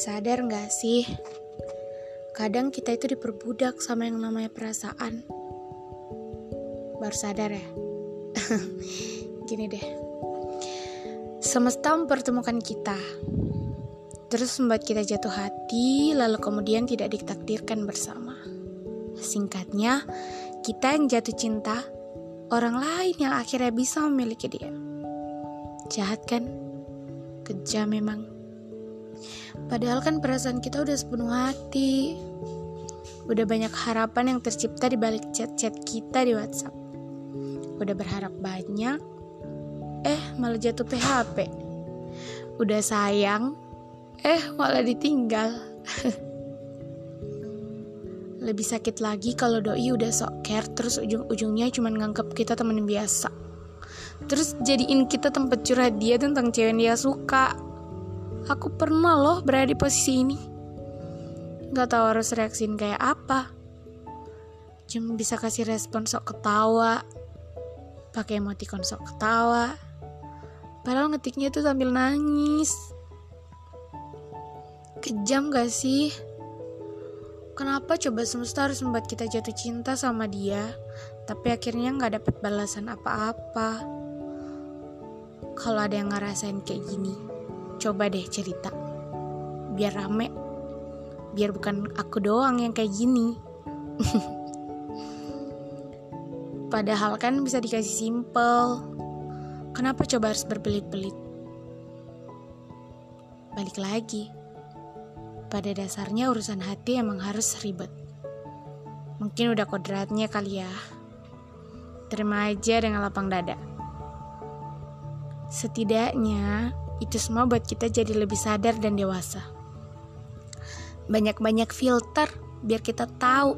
Sadar gak sih? Kadang kita itu diperbudak sama yang namanya perasaan. Baru sadar ya? Gini deh. Semesta mempertemukan kita. Terus membuat kita jatuh hati, lalu kemudian tidak ditakdirkan bersama. Singkatnya, kita yang jatuh cinta, orang lain yang akhirnya bisa memiliki dia. Jahat kan? Kejam memang. Padahal kan perasaan kita udah sepenuh hati. Udah banyak harapan yang tercipta di balik chat-chat kita di WhatsApp. Udah berharap banyak, eh malah jatuh PHP. Udah sayang, eh malah ditinggal. Lebih sakit lagi kalau doi udah sok care terus ujung-ujungnya cuma nganggap kita temen biasa. Terus jadiin kita tempat curhat dia tentang cewek yang dia suka. Aku pernah loh berada di posisi ini. Gak tahu harus reaksiin kayak apa. Cuma bisa kasih respon sok ketawa. Pakai emoticon sok ketawa. Padahal ngetiknya tuh sambil nangis. Kejam gak sih? Kenapa coba semesta harus membuat kita jatuh cinta sama dia, tapi akhirnya gak dapet balasan apa-apa? Kalau ada yang ngerasain kayak gini, Coba deh cerita. Biar rame. Biar bukan aku doang yang kayak gini. Padahal kan bisa dikasih simple. Kenapa coba harus berbelit-belit? Balik lagi. Pada dasarnya urusan hati emang harus ribet. Mungkin udah kodratnya kali ya. Terima aja dengan lapang dada. Setidaknya itu semua buat kita jadi lebih sadar dan dewasa. Banyak-banyak filter biar kita tahu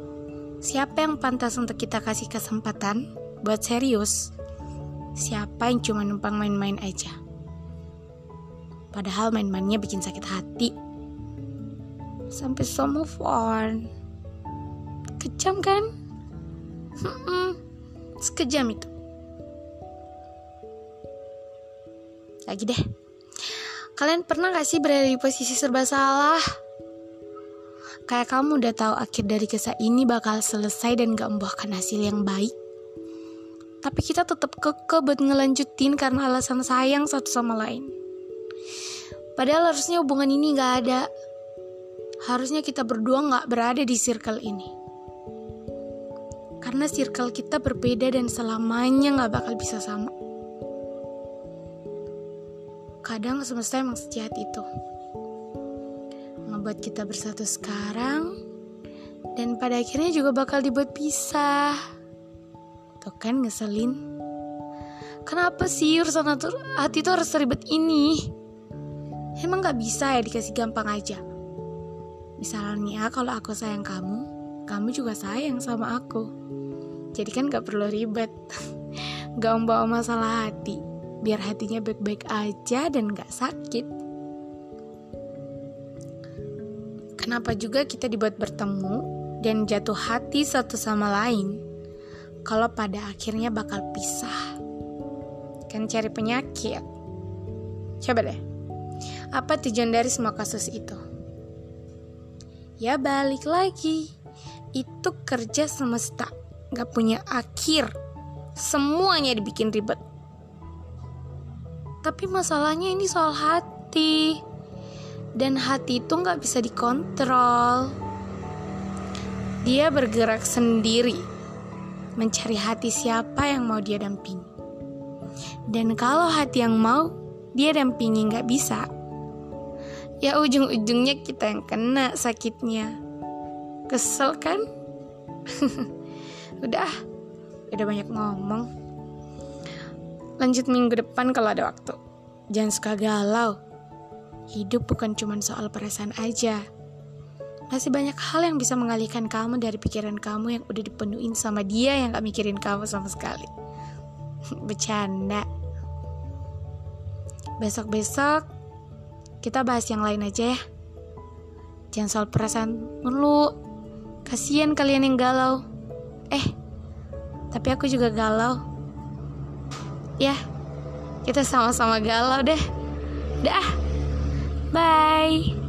siapa yang pantas untuk kita kasih kesempatan buat serius. Siapa yang cuma numpang main-main aja. Padahal main-mainnya bikin sakit hati. Sampai so move on. Kejam kan? Hmm, sekejam itu. Lagi deh. Kalian pernah gak sih berada di posisi serba salah? Kayak kamu udah tahu akhir dari kisah ini bakal selesai dan gak membuahkan hasil yang baik. Tapi kita tetap keke buat ngelanjutin karena alasan sayang satu sama lain. Padahal harusnya hubungan ini gak ada. Harusnya kita berdua gak berada di circle ini. Karena circle kita berbeda dan selamanya gak bakal bisa sama kadang semesta emang sejahat itu. Ngebuat kita bersatu sekarang dan pada akhirnya juga bakal dibuat pisah. Tuh kan ngeselin. Kenapa sih urusan hati itu harus ribet ini? Emang gak bisa ya dikasih gampang aja? Misalnya kalau aku sayang kamu kamu juga sayang sama aku. Jadi kan gak perlu ribet. Gak membawa masalah hati biar hatinya baik-baik aja dan gak sakit. Kenapa juga kita dibuat bertemu dan jatuh hati satu sama lain kalau pada akhirnya bakal pisah? Kan cari penyakit. Coba deh, apa tujuan dari semua kasus itu? Ya balik lagi, itu kerja semesta, gak punya akhir. Semuanya dibikin ribet. Tapi masalahnya ini soal hati. Dan hati itu nggak bisa dikontrol. Dia bergerak sendiri. Mencari hati siapa yang mau dia dampingi. Dan kalau hati yang mau dia dampingi nggak bisa. Ya ujung-ujungnya kita yang kena sakitnya. Kesel kan? udah, udah banyak ngomong. Lanjut minggu depan kalau ada waktu. Jangan suka galau. Hidup bukan cuma soal perasaan aja. Masih banyak hal yang bisa mengalihkan kamu dari pikiran kamu yang udah dipenuhin sama dia yang gak mikirin kamu sama sekali. Bercanda. Besok-besok kita bahas yang lain aja ya. Jangan soal perasaan mulu. Kasian kalian yang galau. Eh, tapi aku juga galau. Ya, kita sama-sama galau deh. Dah. Bye.